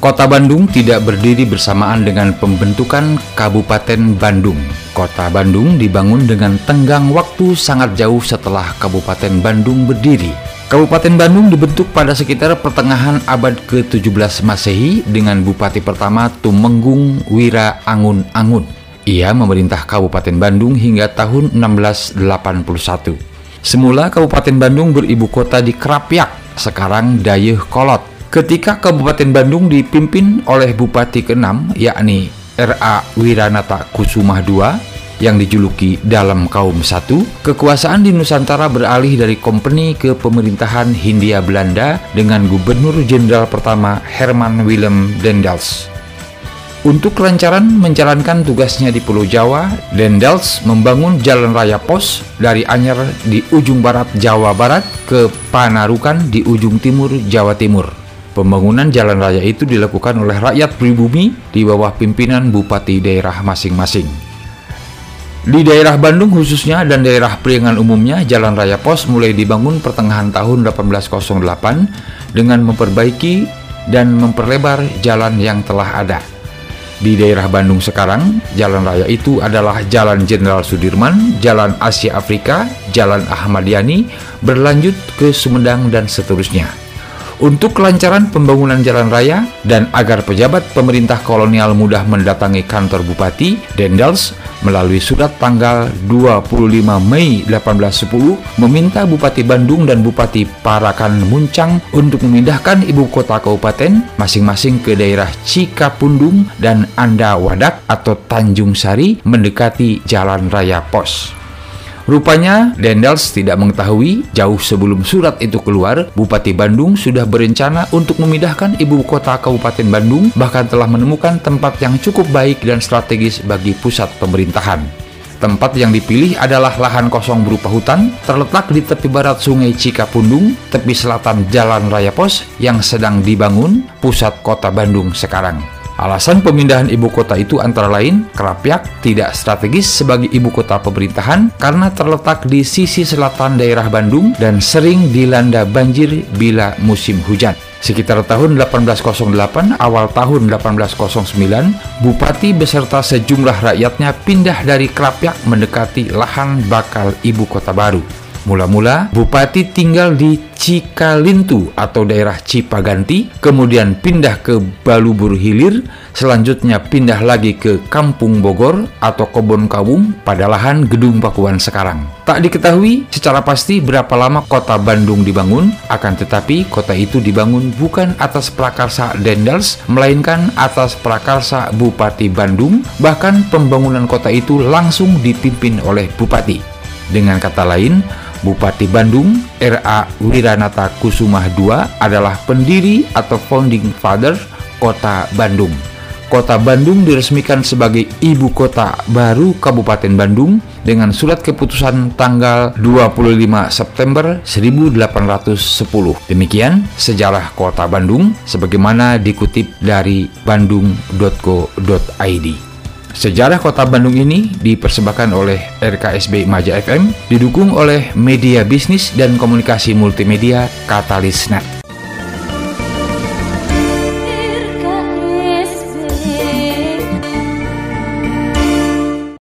Kota Bandung tidak berdiri bersamaan dengan pembentukan Kabupaten Bandung. Kota Bandung dibangun dengan tenggang waktu sangat jauh setelah Kabupaten Bandung berdiri. Kabupaten Bandung dibentuk pada sekitar pertengahan abad ke-17 Masehi dengan Bupati pertama Tumenggung Wira Angun Angun. Ia memerintah Kabupaten Bandung hingga tahun 1681. Semula Kabupaten Bandung beribu kota di Krapyak, sekarang Dayeuh Kolot. Ketika Kabupaten Bandung dipimpin oleh Bupati ke-6 yakni R.A. Wiranata Kusumah II yang dijuluki dalam kaum satu, kekuasaan di Nusantara beralih dari kompeni ke pemerintahan Hindia Belanda dengan Gubernur Jenderal pertama Herman Willem Dendels. Untuk kelancaran menjalankan tugasnya di Pulau Jawa, Dendels membangun jalan raya pos dari Anyer di ujung barat Jawa Barat ke Panarukan di ujung timur Jawa Timur. Pembangunan jalan raya itu dilakukan oleh rakyat pribumi di bawah pimpinan bupati daerah masing-masing. Di daerah Bandung khususnya dan daerah Priangan umumnya, Jalan Raya Pos mulai dibangun pertengahan tahun 1808 dengan memperbaiki dan memperlebar jalan yang telah ada. Di daerah Bandung sekarang, jalan raya itu adalah Jalan Jenderal Sudirman, Jalan Asia Afrika, Jalan Ahmad Yani, berlanjut ke Sumedang dan seterusnya. Untuk kelancaran pembangunan jalan raya dan agar pejabat pemerintah kolonial mudah mendatangi kantor bupati, Dendels melalui surat tanggal 25 Mei 1810 meminta Bupati Bandung dan Bupati Parakan Muncang untuk memindahkan ibu kota kabupaten masing-masing ke daerah Cikapundung dan Anda Wadak atau Tanjung Sari mendekati Jalan Raya Pos. Rupanya Dendels tidak mengetahui jauh sebelum surat itu keluar, Bupati Bandung sudah berencana untuk memindahkan ibu kota Kabupaten Bandung, bahkan telah menemukan tempat yang cukup baik dan strategis bagi pusat pemerintahan. Tempat yang dipilih adalah lahan kosong berupa hutan, terletak di tepi barat sungai Cikapundung, tepi selatan Jalan Raya Pos yang sedang dibangun pusat kota Bandung sekarang. Alasan pemindahan ibu kota itu antara lain Kerapyak tidak strategis sebagai ibu kota pemerintahan karena terletak di sisi selatan daerah Bandung dan sering dilanda banjir bila musim hujan. Sekitar tahun 1808 awal tahun 1809, bupati beserta sejumlah rakyatnya pindah dari Kerapyak mendekati lahan bakal ibu kota baru. Mula-mula, bupati tinggal di Cikalintu atau daerah Cipaganti, kemudian pindah ke Balubur Hilir, selanjutnya pindah lagi ke Kampung Bogor atau Kebon Kawung pada lahan Gedung Pakuan sekarang. Tak diketahui secara pasti berapa lama kota Bandung dibangun, akan tetapi kota itu dibangun bukan atas prakarsa Dendels, melainkan atas prakarsa Bupati Bandung, bahkan pembangunan kota itu langsung dipimpin oleh Bupati. Dengan kata lain, Bupati Bandung, R.A. Wiranata Kusumah II adalah pendiri atau founding father Kota Bandung. Kota Bandung diresmikan sebagai ibu kota baru Kabupaten Bandung dengan surat keputusan tanggal 25 September 1810. Demikian sejarah Kota Bandung sebagaimana dikutip dari bandung.co.id. Sejarah Kota Bandung ini dipersembahkan oleh RKSB Maja FM, didukung oleh media bisnis dan komunikasi multimedia Katalis Net.